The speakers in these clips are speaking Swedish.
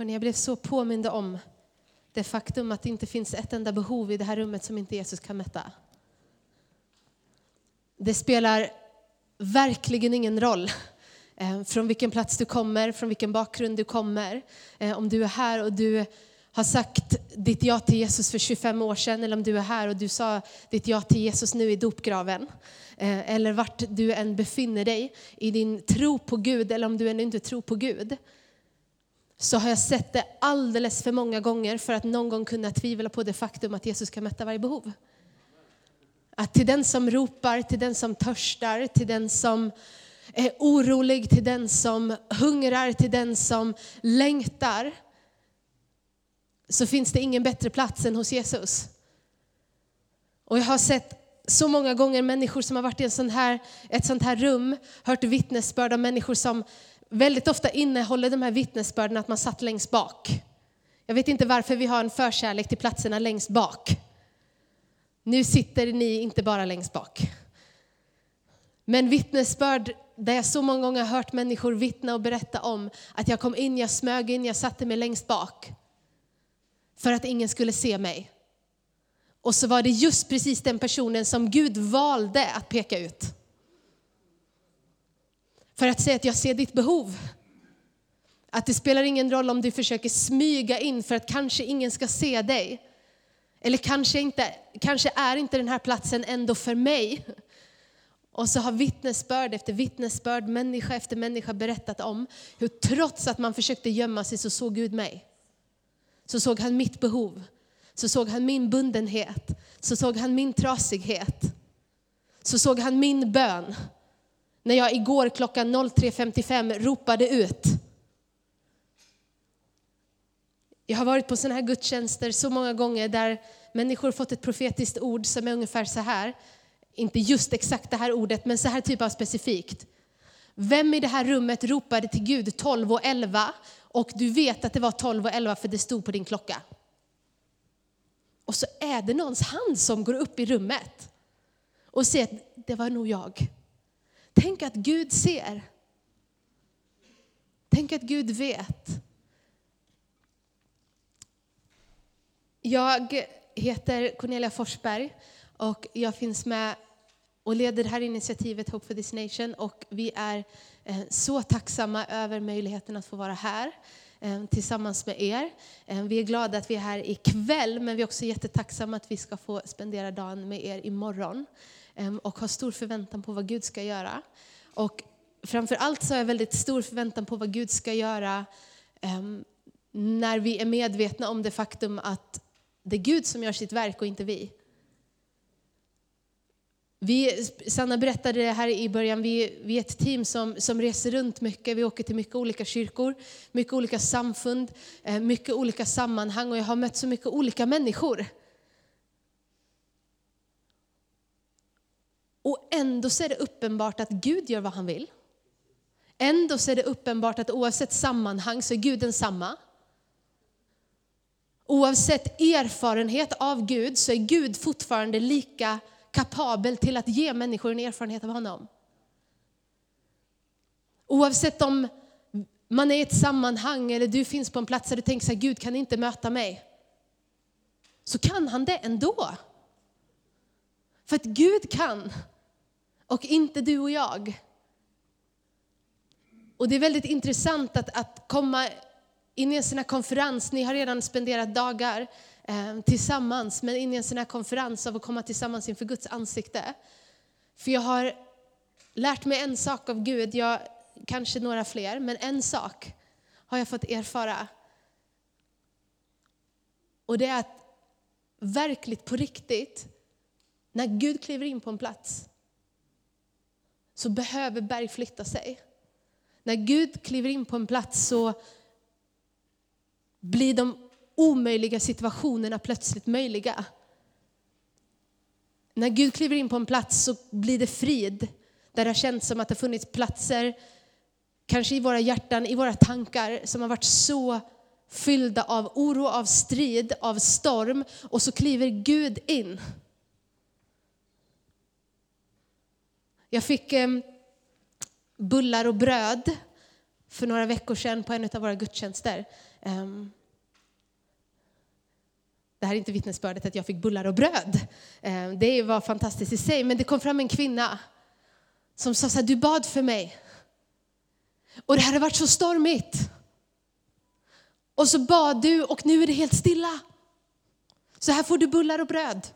Hörrni, jag blev så påmind om det faktum att det inte finns ett enda behov i det här rummet som inte Jesus kan mätta. Det spelar verkligen ingen roll eh, från vilken plats du kommer, från vilken bakgrund du kommer. Eh, om du är här och du har sagt ditt ja till Jesus för 25 år sedan, eller om du är här och du sa ditt ja till Jesus nu i dopgraven. Eh, eller vart du än befinner dig i din tro på Gud, eller om du ännu inte tror på Gud så har jag sett det alldeles för många gånger för att någon gång kunna tvivla på det faktum att Jesus kan mätta varje behov. Att till den som ropar, till den som törstar, till den som är orolig, till den som hungrar, till den som längtar, så finns det ingen bättre plats än hos Jesus. Och jag har sett så många gånger människor som har varit i en sån här, ett sånt här rum, hört vittnesbörd av människor som väldigt ofta innehåller de här vittnesbörden att man satt längst bak. Jag vet inte varför vi har en förkärlek till platserna längst bak. Nu sitter ni inte bara längst bak. Men vittnesbörd där jag så många gånger har hört människor vittna och berätta om att jag kom in, jag smög in, jag satte mig längst bak. För att ingen skulle se mig. Och så var det just precis den personen som Gud valde att peka ut. För att säga att jag ser ditt behov. Att det spelar ingen roll om du försöker smyga in för att kanske ingen ska se dig. Eller kanske, inte, kanske är inte den här platsen ändå för mig. Och så har vittnesbörd efter vittnesbörd, människa efter människa berättat om hur trots att man försökte gömma sig så såg Gud mig. Så såg han mitt behov. Så såg han min bundenhet. Så såg han min trasighet. Så såg han min bön. När jag igår klockan 03.55 ropade ut. Jag har varit på sådana här gudstjänster så många gånger där människor fått ett profetiskt ord som är ungefär så här. Inte just exakt det här ordet, men så här typ av specifikt. Vem i det här rummet ropade till Gud 12 och 11 och du vet att det var 12 och 11 för det stod på din klocka? Och så är det någons hand som går upp i rummet och säger att det var nog jag. Tänk att Gud ser. Tänk att Gud vet. Jag heter Cornelia Forsberg och jag finns med och leder det här initiativet Hope for this nation och vi är eh, så tacksamma över möjligheten att få vara här eh, tillsammans med er. Eh, vi är glada att vi är här ikväll men vi är också jättetacksamma att vi ska få spendera dagen med er imorgon. Ehm, och har stor förväntan på vad Gud ska göra. Och framför allt så har jag väldigt stor förväntan på vad Gud ska göra ehm, när vi är medvetna om det faktum att det är Gud som gör sitt verk och inte vi. Vi, Sanna berättade det här i början, vi, vi är ett team som, som reser runt mycket. Vi åker till mycket olika kyrkor, mycket olika samfund, ehm, mycket olika sammanhang och jag har mött så mycket olika människor. Och ändå så är det uppenbart att Gud gör vad han vill. Ändå så är det uppenbart att oavsett sammanhang så är Gud densamma. Oavsett erfarenhet av Gud så är Gud fortfarande lika kapabel till att ge människor en erfarenhet av honom. Oavsett om man är i ett sammanhang eller du finns på en plats där du tänker att Gud kan inte möta mig. Så kan han det ändå. För att Gud kan och inte du och jag. Och det är väldigt intressant att, att komma in i en sån här konferens. Ni har redan spenderat dagar eh, tillsammans, men in i en sån här konferens av att komma tillsammans inför Guds ansikte. För jag har lärt mig en sak av Gud, jag, kanske några fler, men en sak har jag fått erfara. Och det är att verkligt på riktigt, när Gud kliver in på en plats, så behöver berg flytta sig. När Gud kliver in på en plats så blir de omöjliga situationerna plötsligt möjliga. När Gud kliver in på en plats så blir det frid. Där det har känts som att det funnits platser, kanske i våra hjärtan, i våra tankar, som har varit så fyllda av oro, av strid, av storm. Och så kliver Gud in. Jag fick eh, bullar och bröd för några veckor sedan på en av våra gudstjänster. Ehm, det här är inte vittnesbördet att jag fick bullar och bröd. Ehm, det var fantastiskt i sig, men det kom fram en kvinna som sa så här, du bad för mig. Och det hade varit så stormigt. Och så bad du och nu är det helt stilla. Så här får du bullar och bröd.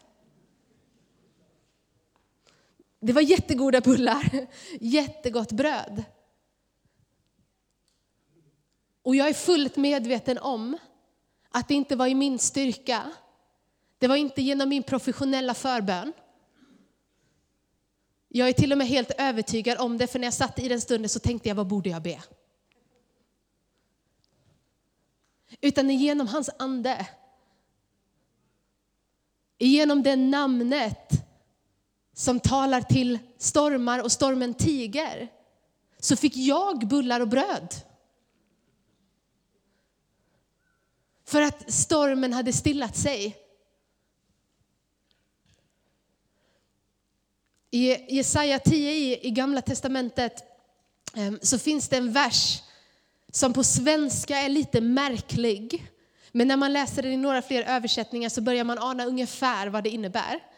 Det var jättegoda bullar, jättegott bröd. Och jag är fullt medveten om att det inte var i min styrka. Det var inte genom min professionella förbön. Jag är till och med helt övertygad om det, för när jag satt i den stunden så tänkte jag, vad borde jag be? Utan genom hans ande. Genom det namnet som talar till stormar och stormen tiger, så fick jag bullar och bröd. För att stormen hade stillat sig. I Jesaja 10 i, i Gamla Testamentet ehm, så finns det en vers som på svenska är lite märklig. Men när man läser den i några fler översättningar så börjar man ana ungefär vad det innebär.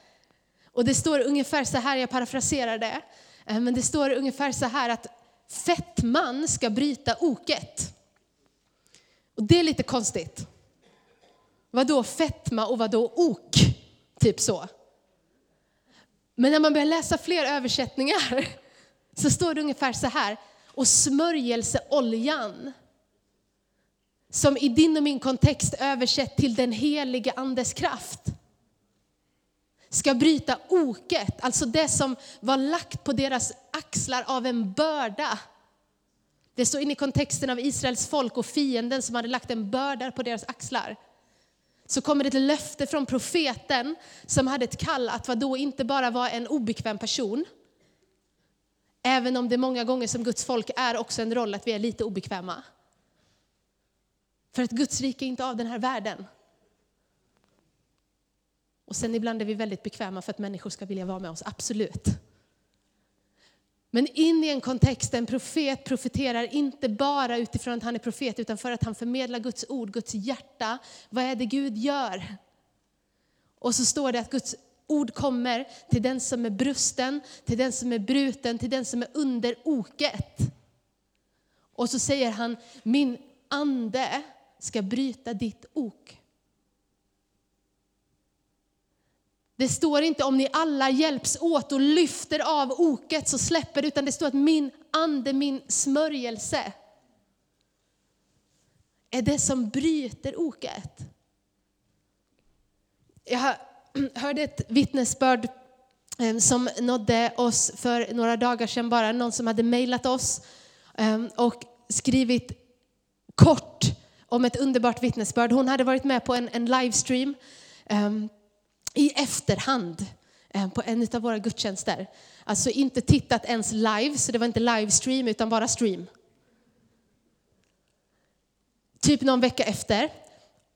Och det står ungefär så här, jag parafraserar det, eh, men det står ungefär så här att fettman ska bryta oket. Och det är lite konstigt. Vad då fetma och vad då ok? Typ så. Men när man börjar läsa fler översättningar så står det ungefär så här. Och smörjelseoljan, som i din och min kontext översätt till den helige andes kraft, ska bryta oket, alltså det som var lagt på deras axlar av en börda. Det står in i kontexten av Israels folk och fienden som hade lagt en börda på deras axlar så kommer det ett löfte från profeten som hade ett kall att vadå, inte bara vara en obekväm person, även om det många gånger som Guds folk är också en roll att vi är lite obekväma. För att Guds rike är inte av den här världen. Och sen ibland är vi väldigt bekväma för att människor ska vilja vara med oss, absolut. Men in i en kontext där en profet profeterar inte bara utifrån att han är profet, utan för att han förmedlar Guds ord, Guds hjärta. Vad är det Gud gör? Och så står det att Guds ord kommer till den som är brusten, till den som är bruten, till den som är under oket. Och så säger han, min ande ska bryta ditt ok. Det står inte om ni alla hjälps åt och lyfter av oket så släpper det, utan det står att min ande, min smörjelse är det som bryter oket. Jag hörde ett vittnesbörd ehm, som nådde oss för några dagar sedan bara, någon som hade mejlat oss ehm, och skrivit kort om ett underbart vittnesbörd. Hon hade varit med på en, en livestream ehm, i efterhand eh, på en av våra gudstjänster. Alltså inte tittat ens live, så det var inte livestream utan bara stream. Typ någon vecka efter.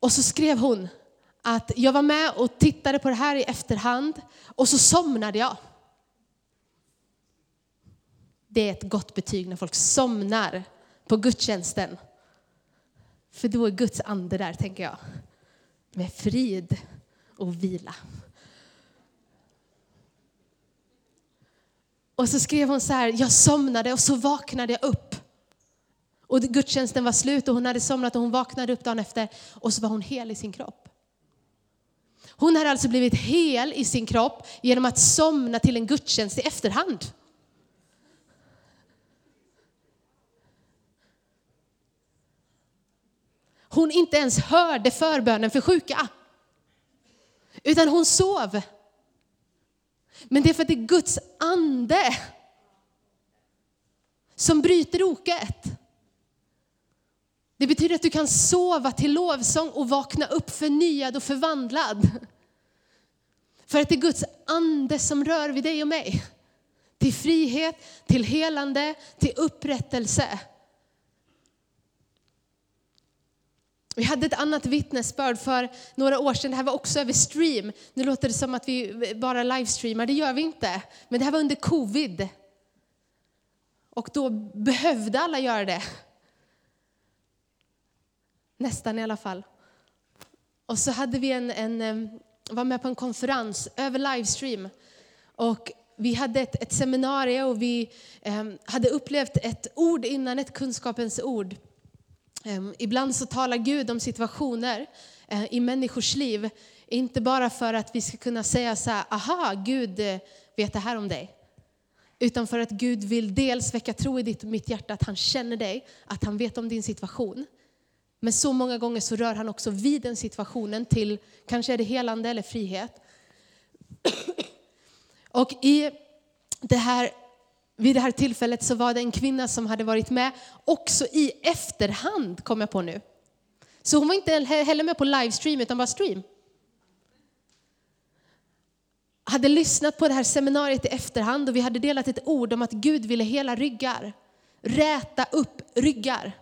Och så skrev hon att jag var med och tittade på det här i efterhand och så somnade jag. Det är ett gott betyg när folk somnar på gudstjänsten. För då är Guds ande där, tänker jag. Med frid och vila. Och så skrev hon så här, jag somnade och så vaknade jag upp. Och gudstjänsten var slut och hon hade somnat och hon vaknade upp dagen efter och så var hon hel i sin kropp. Hon hade alltså blivit hel i sin kropp genom att somna till en gudstjänst i efterhand. Hon inte ens hörde förbönen för sjuka. Utan hon sov. Men det är för att det är Guds ande som bryter oket. Det betyder att du kan sova till lovsång och vakna upp förnyad och förvandlad. För att det är Guds ande som rör vid dig och mig. Till frihet, till helande, till upprättelse. Vi hade ett annat vittnesbörd för några år sedan. Det här var också över stream. Nu låter det som att vi bara livestreamar. Det gör vi inte. Men det här var under covid. Och då behövde alla göra det. nästan i alla fall. Och så hade vi en, en, var med på en konferens över livestream. Och vi hade ett, ett seminarium och vi eh, hade upplevt ett ord innan, ett kunskapens ord. Ehm, ibland så talar Gud om situationer eh, i människors liv, inte bara för att vi ska kunna säga så här, aha, Gud eh, vet det här om dig. Utan för att Gud vill dels väcka tro i ditt och mitt hjärta att han känner dig, att han vet om din situation. Men så många gånger så rör han också vid den situationen till, kanske är det helande eller frihet. Och i det här, vid det här tillfället så var det en kvinna som hade varit med också i efterhand, kom jag på nu. Så hon var inte heller med på livestream utan bara stream. Hade lyssnat på det här seminariet i efterhand och vi hade delat ett ord om att Gud ville hela ryggar. Räta upp ryggar.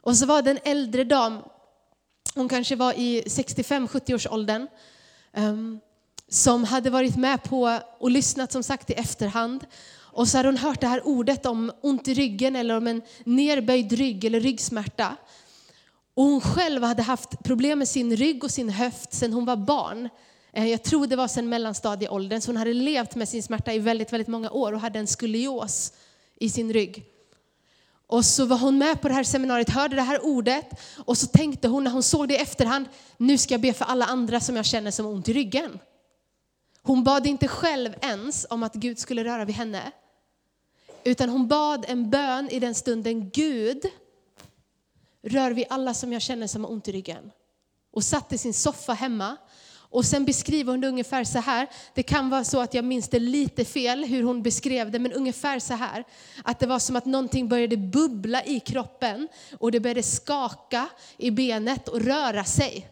Och så var det en äldre dam, hon kanske var i 65-70 års åldern, som hade varit med på och lyssnat som sagt i efterhand. Och så hade hon hört det här ordet om ont i ryggen eller om en nerböjd rygg eller ryggsmärta. Och hon själv hade haft problem med sin rygg och sin höft sedan hon var barn. Eh, jag tror det var sedan mellanstadieåldern, så hon hade levt med sin smärta i väldigt, väldigt många år och hade en skolios i sin rygg. Och så var hon med på det här seminariet, hörde det här ordet och så tänkte hon när hon såg det i efterhand, nu ska jag be för alla andra som jag känner som ont i ryggen. Hon bad inte själv ens om att Gud skulle röra vid henne. Utan hon bad en bön i den stunden, Gud, rör vid alla som jag känner som har ont i ryggen. Och satt i sin soffa hemma. Och sen beskriver hon det ungefär så här, det kan vara så att jag minns det lite fel hur hon beskrev det, men ungefär så här. Att det var som att någonting började bubbla i kroppen och det började skaka i benet och röra sig.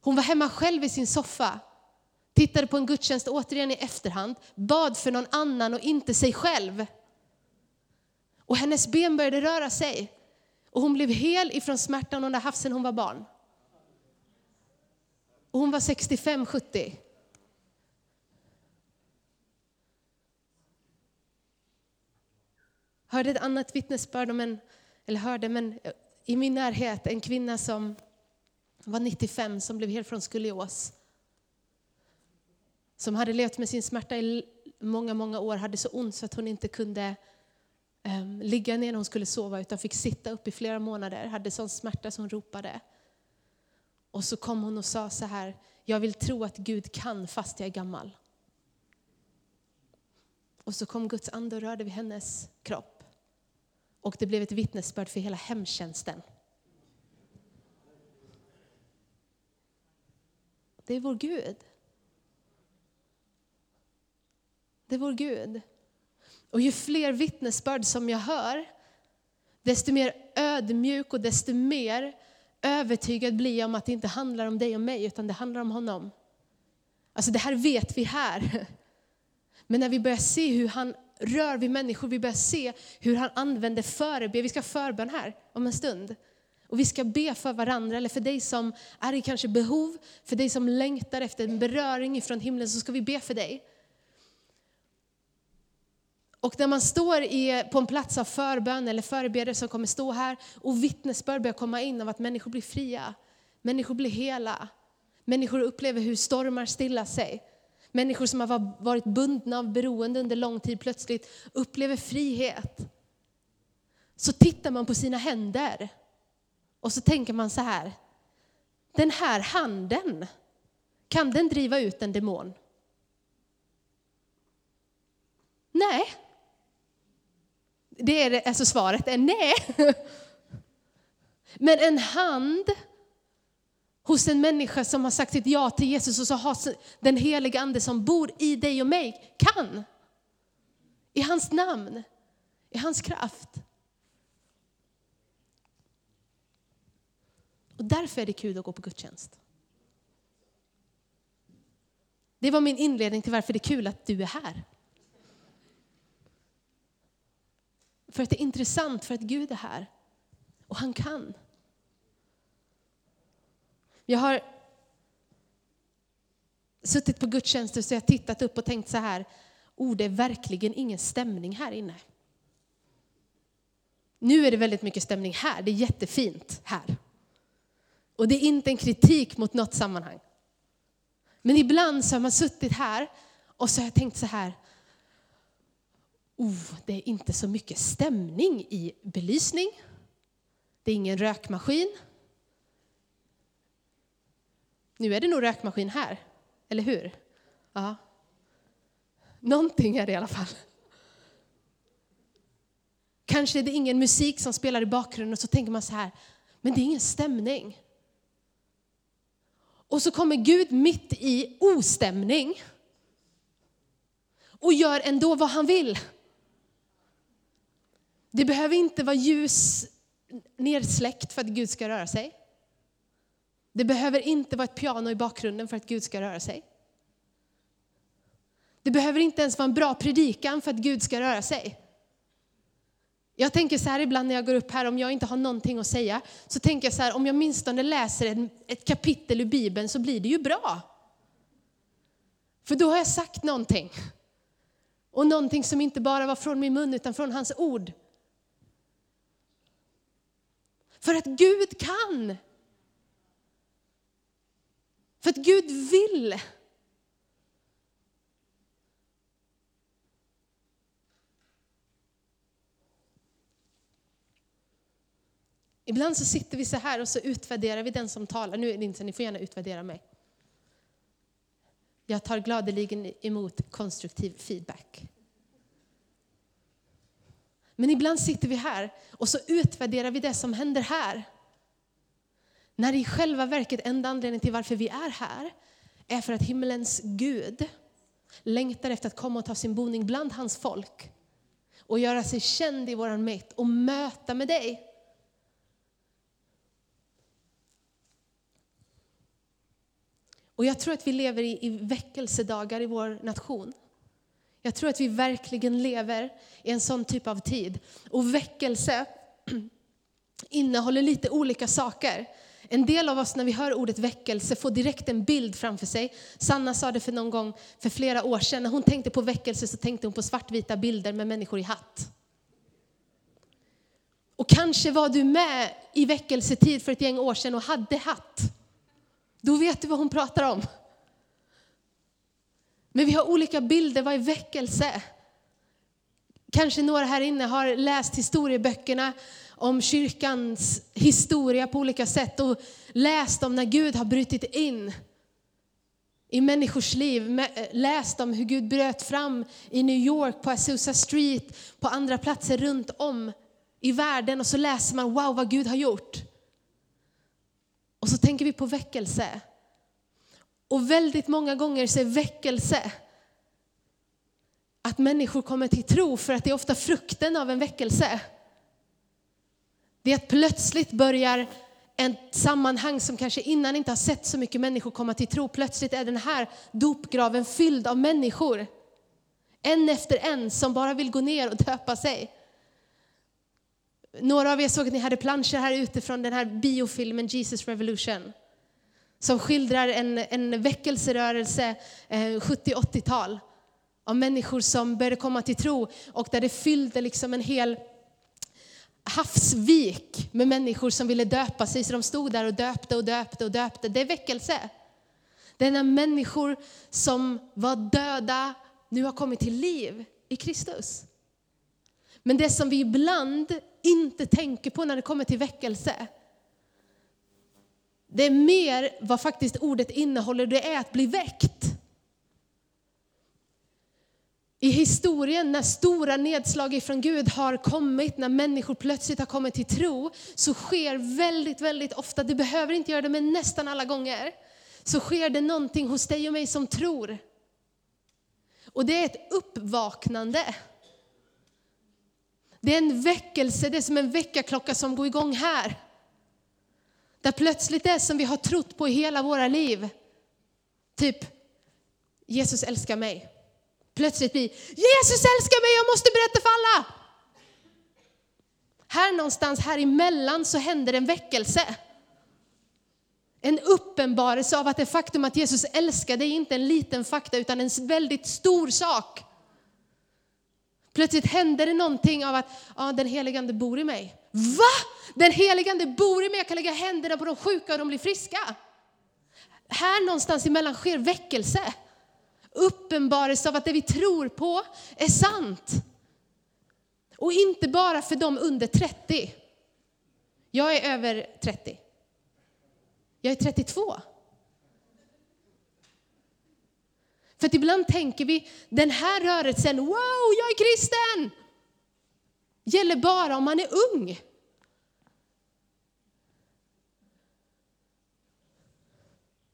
Hon var hemma själv i sin soffa tittade på en gudstjänst återigen i efterhand, bad för någon annan och inte sig själv. Och hennes ben började röra sig. Och hon blev hel ifrån smärtan hon hade haft sedan hon var barn. Och hon var 65-70. Hörde ett annat vittnesbörd om en, eller hörde, men eh, i min närhet, en kvinna som var 95 som blev hel från skolios som hade levt med sin smärta i många, många år, hade så ont så att hon inte kunde um, ligga ner när hon skulle sova utan fick sitta upp i flera månader, hade sån smärta som hon ropade. Och så kom hon och sa så här, jag vill tro att Gud kan fast jag är gammal. Och så kom Guds ande och rörde vid hennes kropp. Och det blev ett vittnesbörd för hela hemtjänsten. Det är vår Gud. Det är vår Gud. Och ju fler vittnesbörd som jag hör, desto mer ödmjuk och desto mer övertygad blir jag om att det inte handlar om dig och mig, utan det handlar om honom. Alltså det här vet vi här. Men när vi börjar se hur han rör vid människor, vi börjar se hur han använder förebön. Vi ska förbön här om en stund. Och vi ska be för varandra, eller för dig som är i kanske behov, för dig som längtar efter en beröring ifrån himlen, så ska vi be för dig. Och när man står i, på en plats av förbön eller förebedjare som kommer stå här och vittnesbörd börjar komma in av att människor blir fria, människor blir hela, människor upplever hur stormar stillar sig. Människor som har varit bundna av beroende under lång tid plötsligt upplever frihet. Så tittar man på sina händer och så tänker man så här, den här handen, kan den driva ut en demon? Nej, det är alltså svaret är nej. Men en hand hos en människa som har sagt sitt ja till Jesus och så har den heliga ande som bor i dig och mig kan. I hans namn, i hans kraft. Och därför är det kul att gå på gudstjänst. Det var min inledning till varför det är kul att du är här. För att det är intressant, för att Gud är här. Och han kan. Jag har suttit på gudstjänster så jag tittat upp och tänkt så här, oh det är verkligen ingen stämning här inne. Nu är det väldigt mycket stämning här, det är jättefint här. Och det är inte en kritik mot något sammanhang. Men ibland så har man suttit här och så har jag tänkt så här, oh, det är inte så mycket stämning i belysning. Det är ingen rökmaskin. Nu är det nog rökmaskin här, eller hur? Ja. Någonting är det i alla fall. Kanske är det ingen musik som spelar i bakgrunden och så tänker man så här, men det är ingen stämning. Och så kommer Gud mitt i ostämning och gör ändå vad han vill. Det behöver inte vara ljus nedsläckt för att Gud ska röra sig. Det behöver inte vara ett piano i bakgrunden för att Gud ska röra sig. Det behöver inte ens vara en bra predikan för att Gud ska röra sig. Jag tänker så här ibland när jag går upp här, om jag inte har någonting att säga, så tänker jag så här, om jag åtminstone läser ett kapitel ur Bibeln så blir det ju bra. För då har jag sagt någonting. Och någonting som inte bara var från min mun utan från hans ord. För att Gud kan. För att Gud vill. Ibland så sitter vi så här och så utvärderar vi den som talar. Nu är det inte så, ni får gärna utvärdera mig. Jag tar gladeligen emot konstruktiv feedback. Men ibland sitter vi här och så utvärderar vi det som händer här. När i själva verket enda anledningen till varför vi är här är för att himmelens Gud längtar efter att komma och ta sin boning bland hans folk och göra sig känd i våran mitt och möta med dig. Och jag tror att vi lever i, i väckelsedagar i vår nation. Jag tror att vi verkligen lever i en sån typ av tid. Och väckelse innehåller lite olika saker. En del av oss när vi hör ordet väckelse får direkt en bild framför sig. Sanna sa det för någon gång för flera år sedan. När hon tänkte på väckelse så tänkte hon på svartvita bilder med människor i hatt. Och kanske var du med i väckelsetid för ett gäng år sedan och hade hatt. Då vet du vad hon pratar om. Men vi har olika bilder, vad är väckelse? Kanske några här inne har läst historieböckerna om kyrkans historia på olika sätt och läst om när Gud har brutit in i människors liv. Eh, läst om hur Gud bröt fram i New York, på Azusa Street, på andra platser runt om i världen och så läser man wow vad Gud har gjort. Och så tänker vi på väckelse. Och väldigt många gånger så är väckelse att människor kommer till tro för att det är ofta frukten av en väckelse. Det är att plötsligt börjar ett sammanhang som kanske innan inte har sett så mycket människor komma till tro. Plötsligt är den här dopgraven fylld av människor. En efter en som bara vill gå ner och döpa sig. Några av er såg att ni hade planscher här ute från den här biofilmen Jesus Revolution. Som skildrar en, en väckelserörelse eh, 70-80-tal. Av människor som började komma till tro och där det fyllde liksom en hel havsvik med människor som ville döpa sig. Så de stod där och döpte och döpte och döpte. Det är väckelse. Det är när människor som var döda nu har kommit till liv i Kristus. Men det som vi ibland inte tänker på när det kommer till väckelse, det är mer vad faktiskt ordet innehåller, det är att bli väckt. I historien när stora nedslag ifrån Gud har kommit, när människor plötsligt har kommit till tro, så sker väldigt, väldigt ofta, det behöver inte göra det men nästan alla gånger, så sker det någonting hos dig och mig som tror. Och det är ett uppvaknande. Det är en väckelse, det är som en väckarklocka som går igång här. Där plötsligt det som vi har trott på i hela våra liv, typ Jesus älskar mig. Plötsligt blir Jesus älskar mig, jag måste berätta för alla. Här någonstans här emellan så händer en väckelse. En uppenbarelse av att det faktum att Jesus älskar dig är inte en liten fakta utan en väldigt stor sak. Plötsligt händer det någonting av att ja, den heligande bor i mig. Va? Den heligande bor i mig, jag kan lägga händerna på de sjuka och de blir friska. Här någonstans emellan sker väckelse. Uppenbarelse av att det vi tror på är sant. Och inte bara för de under 30. Jag är över 30. Jag är 32. För att ibland tänker vi, den här rörelsen, wow, jag är kristen! Gäller bara om man är ung.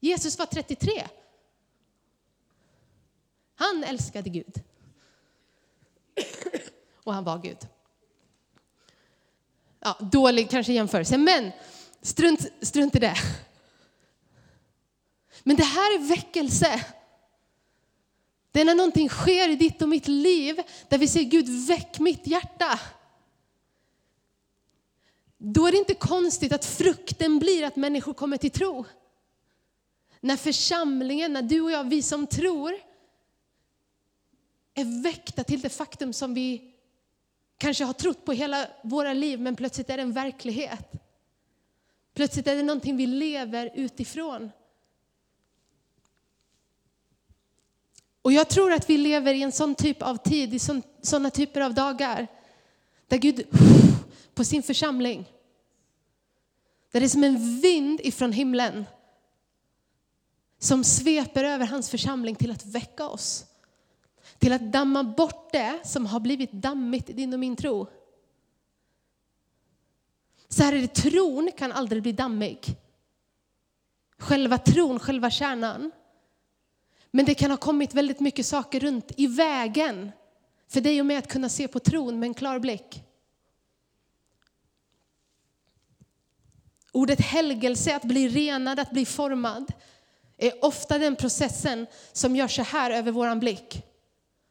Jesus var 33. Han älskade Gud. Och han var Gud. Ja, dålig kanske jämförelse, men strunt, strunt i det. Men det här är väckelse. Det är när någonting sker i ditt och mitt liv där vi säger Gud väck mitt hjärta. Då är det inte konstigt att frukten blir att människor kommer till tro. När församlingen, när du och jag, vi som tror, är väckta till det faktum som vi kanske har trott på hela våra liv, men plötsligt är det en verklighet. Plötsligt är det någonting vi lever utifrån. Och jag tror att vi lever i en sån typ av tid, i sådana typer av dagar, där Gud på sin församling, där det är som en vind ifrån himlen som sveper över hans församling till att väcka oss. Till att damma bort det som har blivit dammigt i din och min tro. Så här är det, tron kan aldrig bli dammig. Själva tron, själva kärnan. Men det kan ha kommit väldigt mycket saker runt i vägen för dig och mig att kunna se på tron med en klar blick. Ordet helgelse, att bli renad, att bli formad, är ofta den processen som gör så här över våran blick.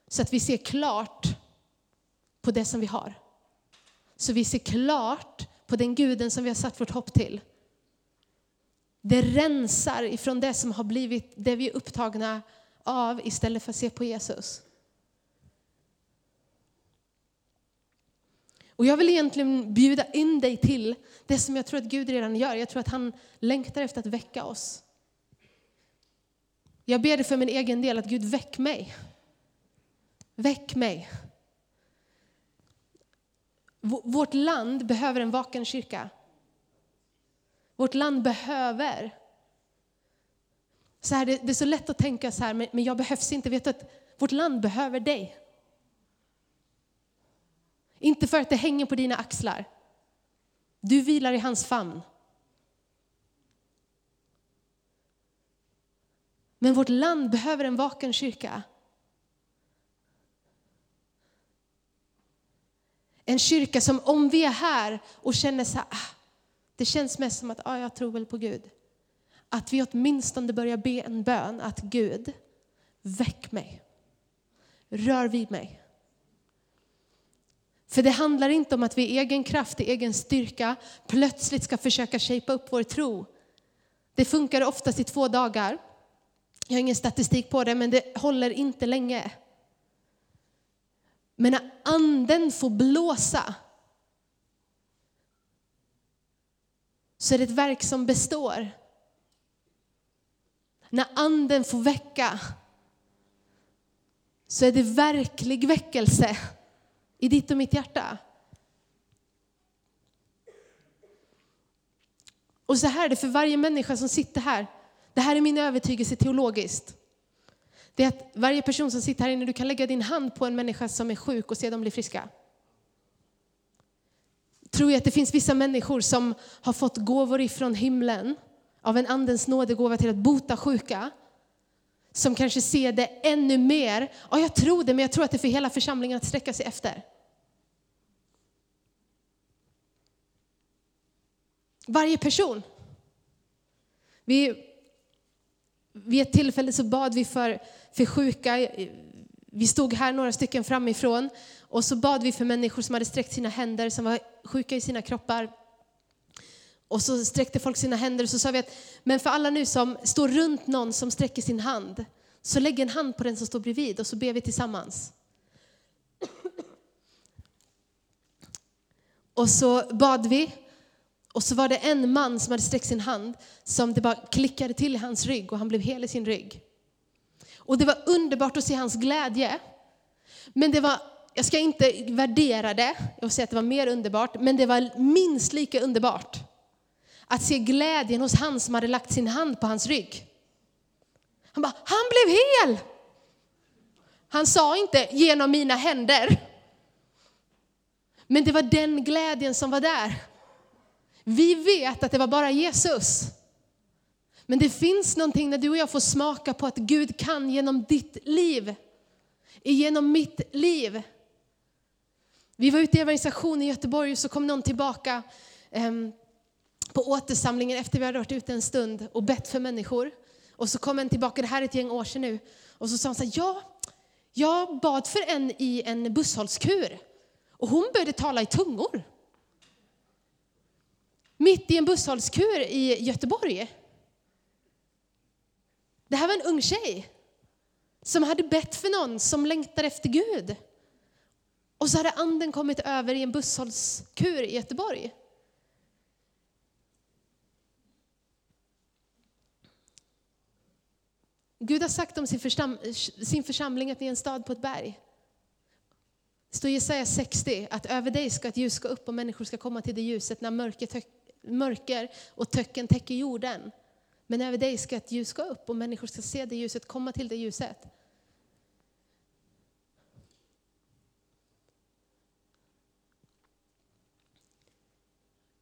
Så att vi ser klart på det som vi har. Så vi ser klart på den guden som vi har satt vårt hopp till. Det rensar ifrån det som har blivit det vi är upptagna av istället för att se på Jesus. Och jag vill egentligen bjuda in dig till det som jag tror att Gud redan gör. Jag tror att han längtar efter att väcka oss. Jag ber dig för min egen del att Gud väck mig. Väck mig. Vårt land behöver en vaken kyrka. Vårt land behöver. Så här, det, det, är så lätt att tänka så här, men, men jag behövs inte. Vet du att vårt land behöver dig. Inte för att det hänger på dina axlar. Du vilar i hans famn. Men vårt land behöver en vaken kyrka. En kyrka som om vi är här och känner så här, ah, det känns mest som att ah, jag tror väl på Gud. Att vi åtminstone börjar be en bön att Gud, väck mig. Rör vid mig. För det handlar inte om att vi i egen kraft, i egen styrka plötsligt ska försöka shapea upp vår tro. Det funkar oftast i två dagar. Jag har ingen statistik på det, men det håller inte länge. Men när anden får blåsa så är det ett verk som består. När anden får väcka så är det verklig väckelse i ditt och mitt hjärta. Och så här är det för varje människa som sitter här. Det här är min övertygelse teologiskt. Det är att varje person som sitter här inne, du kan lägga din hand på en människa som är sjuk och se dem bli friska. Tror jag att det finns vissa människor som har fått gåvor ifrån himlen av en andens nådegåva till att bota sjuka. Som kanske ser det ännu mer. Ja, jag tror det, men jag tror att det är för hela församlingen att sträcka sig efter. Varje person. Vi, vid ett tillfälle så bad vi för, för sjuka. Vi stod här några stycken framifrån och så bad vi för människor som hade sträckt sina händer, som var sjuka i sina kroppar. Och så sträckte folk sina händer och så sa vi att, men för alla nu som står runt någon som sträcker sin hand, så lägg en hand på den som står bredvid och så ber vi tillsammans. Och så bad vi. Och så var det en man som hade sträckt sin hand som det bara klickade till i hans rygg och han blev hel i sin rygg. Och det var underbart att se hans glädje. Men det var, jag ska inte värdera det, jag vill säga att det var mer underbart, men det var minst lika underbart att se glädjen hos han som hade lagt sin hand på hans rygg. Han bara, han blev hel! Han sa inte genom mina händer. Men det var den glädjen som var där. Vi vet att det var bara Jesus. Men det finns någonting när du och jag får smaka på att Gud kan genom ditt liv. Genom mitt liv. Vi var ute i evangelisation i Göteborg och så kom någon tillbaka ehm, på återsamlingen efter vi hade varit ute en stund och bett för människor. Och så kom en tillbaka, det här är ett gäng år sedan nu, och så sa hon så här, ja, jag bad för en i en busshållskur och hon började tala i tungor. Mitt i en busshållskur i Göteborg. Det här var en ung tjej som hade bett för någon som längtar efter Gud. Och så hade anden kommit över i en busshållskur i Göteborg. Gud har sagt om sin, försam sin församling att ni är en stad på ett berg. Det står i Jesaja 60 att över dig ska ett ljus gå upp och människor ska komma till det ljuset när mörker, mörker och töcken täcker jorden. Men över dig ska ett ljus gå upp och människor ska se det ljuset, komma till det ljuset.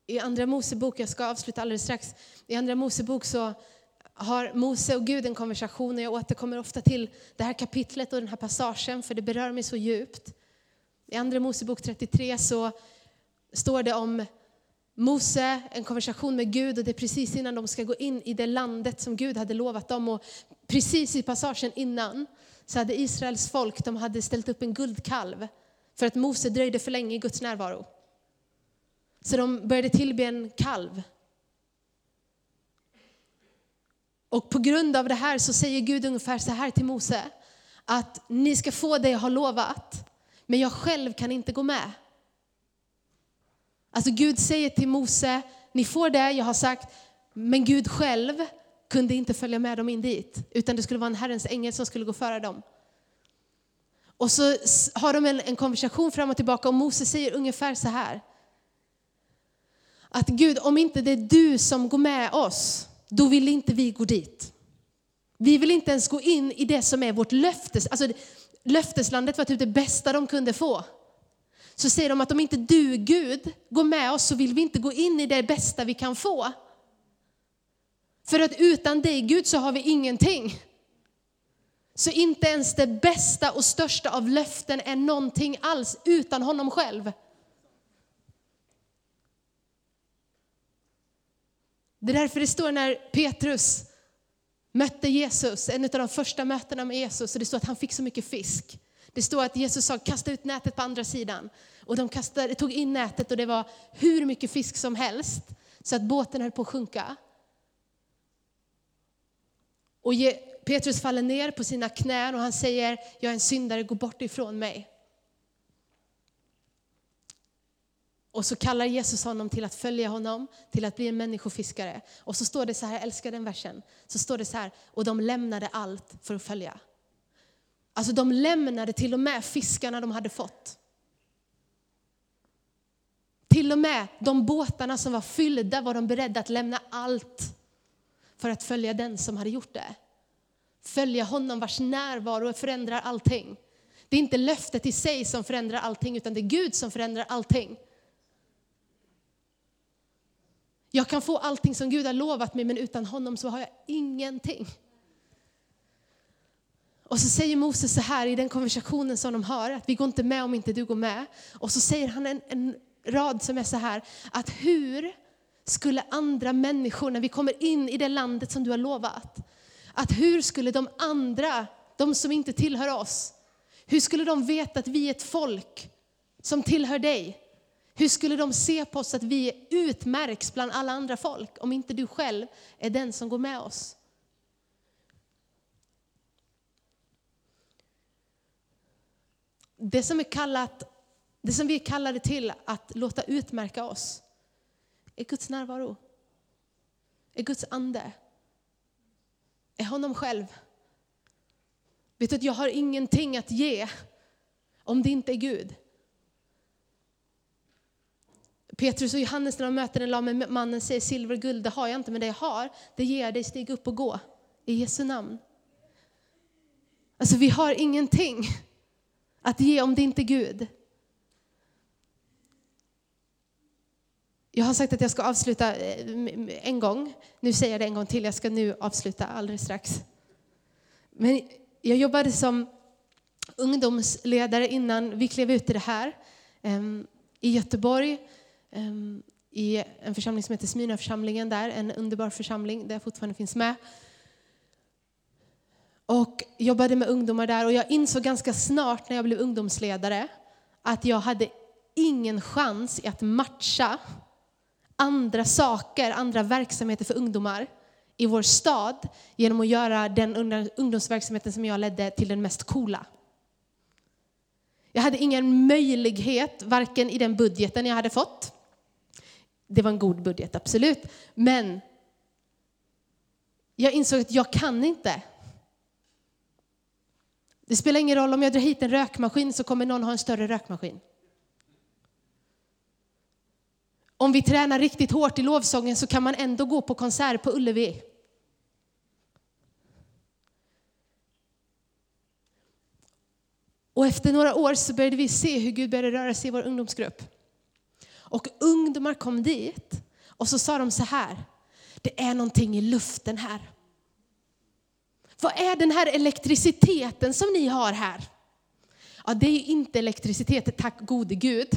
I Andra Mosebok, jag ska avsluta alldeles strax, i Andra Mosebok så har Mose och Gud en konversation och jag återkommer ofta till det här kapitlet och den här passagen för det berör mig så djupt. I Andra Mosebok 33 så står det om Mose, en konversation med Gud och det är precis innan de ska gå in i det landet som Gud hade lovat dem. Och precis i passagen innan så hade Israels folk de hade ställt upp en guldkalv för att Mose dröjde för länge i Guds närvaro. Så de började tillbe en kalv Och på grund av det här så säger Gud ungefär så här till Mose, att ni ska få det jag har lovat, men jag själv kan inte gå med. Alltså Gud säger till Mose, ni får det jag har sagt, men Gud själv kunde inte följa med dem in dit, utan det skulle vara en Herrens ängel som skulle gå före dem. Och så har de en, en konversation fram och tillbaka och Mose säger ungefär så här. Att Gud, om inte det är du som går med oss, då vill inte vi gå dit. Vi vill inte ens gå in i det som är vårt löftes... Alltså, löfteslandet var typ det bästa de kunde få. Så säger de att om inte du Gud går med oss så vill vi inte gå in i det bästa vi kan få. För att utan dig Gud så har vi ingenting. Så inte ens det bästa och största av löften är någonting alls utan honom själv. Det är därför det står när Petrus mötte Jesus, en av de första mötena med Jesus, och det står att han fick så mycket fisk. Det står att Jesus sa kasta ut nätet på andra sidan. Och de kastade, tog in nätet och det var hur mycket fisk som helst. Så att båten höll på att sjunka. Och Petrus faller ner på sina knän och han säger, jag är en syndare, gå bort ifrån mig. Och så kallar Jesus honom till att följa honom, till att bli en människofiskare. Och så står det så här, jag älskar den versen, så står det så här, och de lämnade allt för att följa. Alltså de lämnade till och med fiskarna de hade fått. Till och med de båtarna som var fyllda var de beredda att lämna allt för att följa den som hade gjort det. Följa honom vars närvaro förändrar allting. Det är inte löftet i sig som förändrar allting, utan det är Gud som förändrar allting. Jag kan få allting som Gud har lovat mig, men utan honom så har jag ingenting. Och så säger Moses så här i den konversationen som de har, att vi går inte med om inte du går med. Och så säger han en, en rad som är så här, att hur skulle andra människor, när vi kommer in i det landet som du har lovat, att hur skulle de andra, de som inte tillhör oss, hur skulle de veta att vi är ett folk som tillhör dig? Hur skulle de se på oss att vi utmärks bland alla andra folk om inte du själv är den som går med oss? Det som är kallat Det som vi är kallade till att låta utmärka oss är Guds närvaro. Är Guds ande. Är honom själv. Vet du att jag har ingenting att ge om det inte är Gud. Petrus och Johannes när de möter den lame mannen säger silver och guld det har jag inte men det jag har det ger jag dig, stig upp och gå i Jesu namn. Alltså vi har ingenting att ge om det inte är Gud. Jag har sagt att jag ska avsluta eh, en gång. Nu säger jag det en gång till. Jag ska nu avsluta alldeles strax. Men jag jobbade som ungdomsledare innan vi klev ut i det här. I Göteborg, i en församling som heter Smyrnaförsamlingen där, en underbar församling där jag fortfarande finns med. Och jobbade med ungdomar där och jag insåg ganska snart när jag blev ungdomsledare att jag hade ingen chans i att matcha andra saker, andra verksamheter för ungdomar i vår stad genom att göra den ungdomsverksamheten som jag ledde till den mest coola. Jag hade ingen möjlighet, varken i den budgeten jag hade fått, det var en god budget, absolut, men jag insåg att jag kan inte. Det spelar ingen roll om jag drar hit en rökmaskin så kommer någon ha en större rökmaskin. Om vi tränar riktigt hårt i lovsången så kan man ändå gå på konsert på Ullevi. Och efter några år så började vi se hur Gud började röra sig i vår ungdomsgrupp. Och ungdomar kom dit och så sa de så här, det är någonting i luften här. Vad är den här elektriciteten som ni har här? Ja, det är inte elektricitet, tack gode Gud.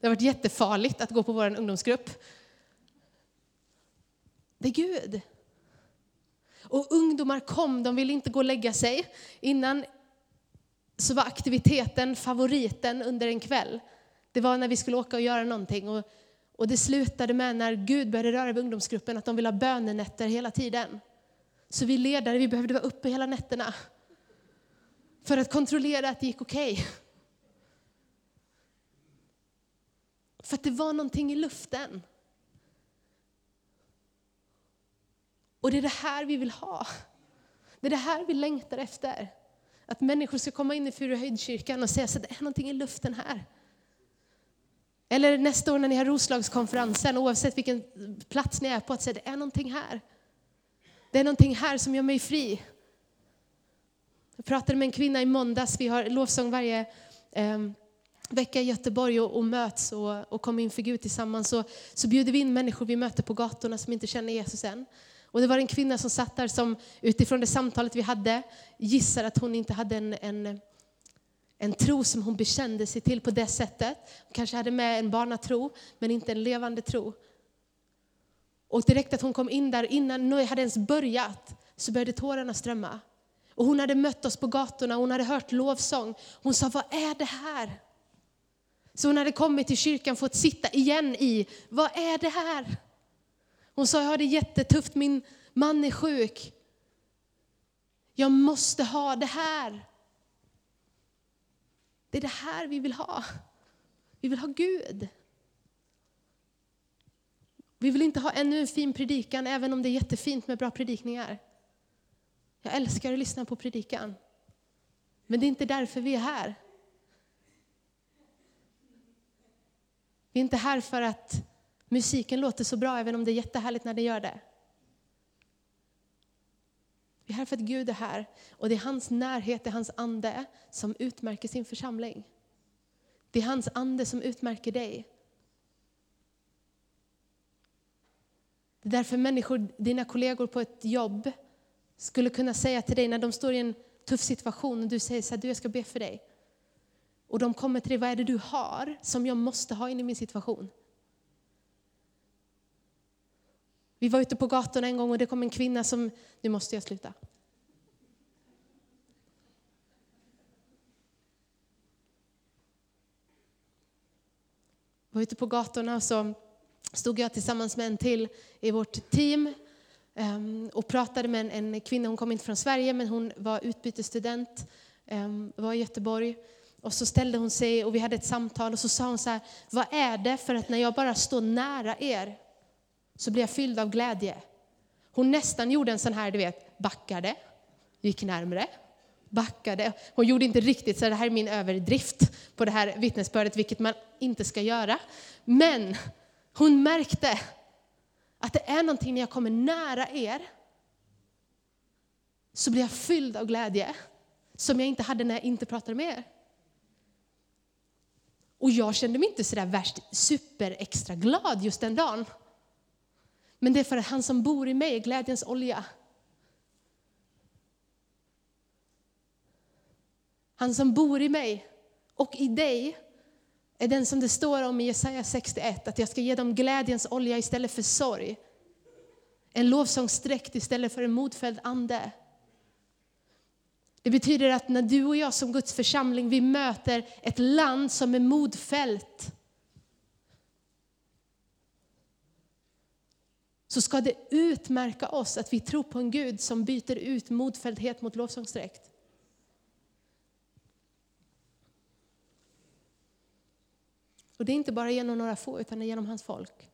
Det har varit jättefarligt att gå på vår ungdomsgrupp. Det är Gud. Och ungdomar kom, de ville inte gå och lägga sig. Innan så var aktiviteten favoriten under en kväll. Det var när vi skulle åka och göra någonting. Och, och det slutade med när Gud började röra vid ungdomsgruppen att de ville ha bönenätter hela tiden. Så vi ledare vi behövde vara uppe hela nätterna för att kontrollera att det gick okej. Okay. För att det var någonting i luften. Och det är det här vi vill ha. Det är det här vi längtar efter. Att människor ska komma in i Furuhöjdskyrkan och säga att det är någonting i luften här. Eller nästa år när ni har Roslagskonferensen, oavsett vilken plats ni är på, att säga det är någonting här. Det är någonting här som gör mig fri. Jag pratade med en kvinna i måndags, vi har lovsång varje eh, vecka i Göteborg och, och möts och, och kommer inför Gud tillsammans. Så, så bjuder vi in människor vi möter på gatorna som inte känner Jesus än. Och det var en kvinna som satt där som utifrån det samtalet vi hade gissar att hon inte hade en, en, en tro som hon bekände sig till på det sättet. Hon kanske hade med en barnatro, men inte en levande tro. Och direkt att hon kom in där, innan Noé hade ens börjat, så började tårarna strömma. Och hon hade mött oss på gatorna, hon hade hört lovsång. Hon sa, vad är det här? Så hon hade kommit till kyrkan, fått sitta igen i, vad är det här? Hon sa, jag har det jättetufft, min man är sjuk. Jag måste ha det här. Det är det här vi vill ha. Vi vill ha Gud. Vi vill inte ha ännu en fin predikan, även om det är jättefint med bra predikningar. Jag älskar att lyssna på predikan. Men det är inte därför vi är här. Vi är inte här för att musiken låter så bra, även om det är jättehärligt när det gör det. Vi är här för att Gud är här och det är hans närhet, det är hans ande som utmärker sin församling. Det är hans ande som utmärker dig. Det är därför människor, dina kollegor på ett jobb, skulle kunna säga till dig när de står i en tuff situation och du säger så här, du jag ska be för dig. Och de kommer till dig, vad är det du har som jag måste ha in i min situation? Vi var ute på gatorna en gång och det kom en kvinna som, nu måste jag sluta. Vi var ute på gatorna och så stod jag tillsammans med en till i vårt team ehm, och pratade med en, kvinna, hon kom inte från Sverige men hon var utbytesstudent, ehm, var i Göteborg Och så ställde hon sig och vi hade ett samtal och så sa hon så här, vad är det för att när jag bara står nära er så blir jag fylld av glädje. Hon nästan gjorde en sån här, du vet, backade, gick närmre, backade. Hon gjorde inte riktigt så det här är min överdrift på det här vittnesbördet, vilket man inte ska göra. Men hon märkte att det är någonting när jag kommer nära er så blir jag fylld av glädje som jag inte hade när jag inte pratade med er. Och jag kände mig inte sådär värst super extra glad just den dagen. Men det är för att han som bor i mig är glädjens olja. Han som bor i mig och i dig är den som det står om i Jesaja 61, att jag ska ge dem glädjens olja istället för sorg. En lovsångsdräkt istället för en modfälld ande. Det betyder att när du och jag som Guds församling, vi möter ett land som är modfällt. Så ska det utmärka oss att vi tror på en Gud som byter ut modfälldhet mot lovsångsdräkt. Och det är inte bara genom några få, utan det är genom hans folk.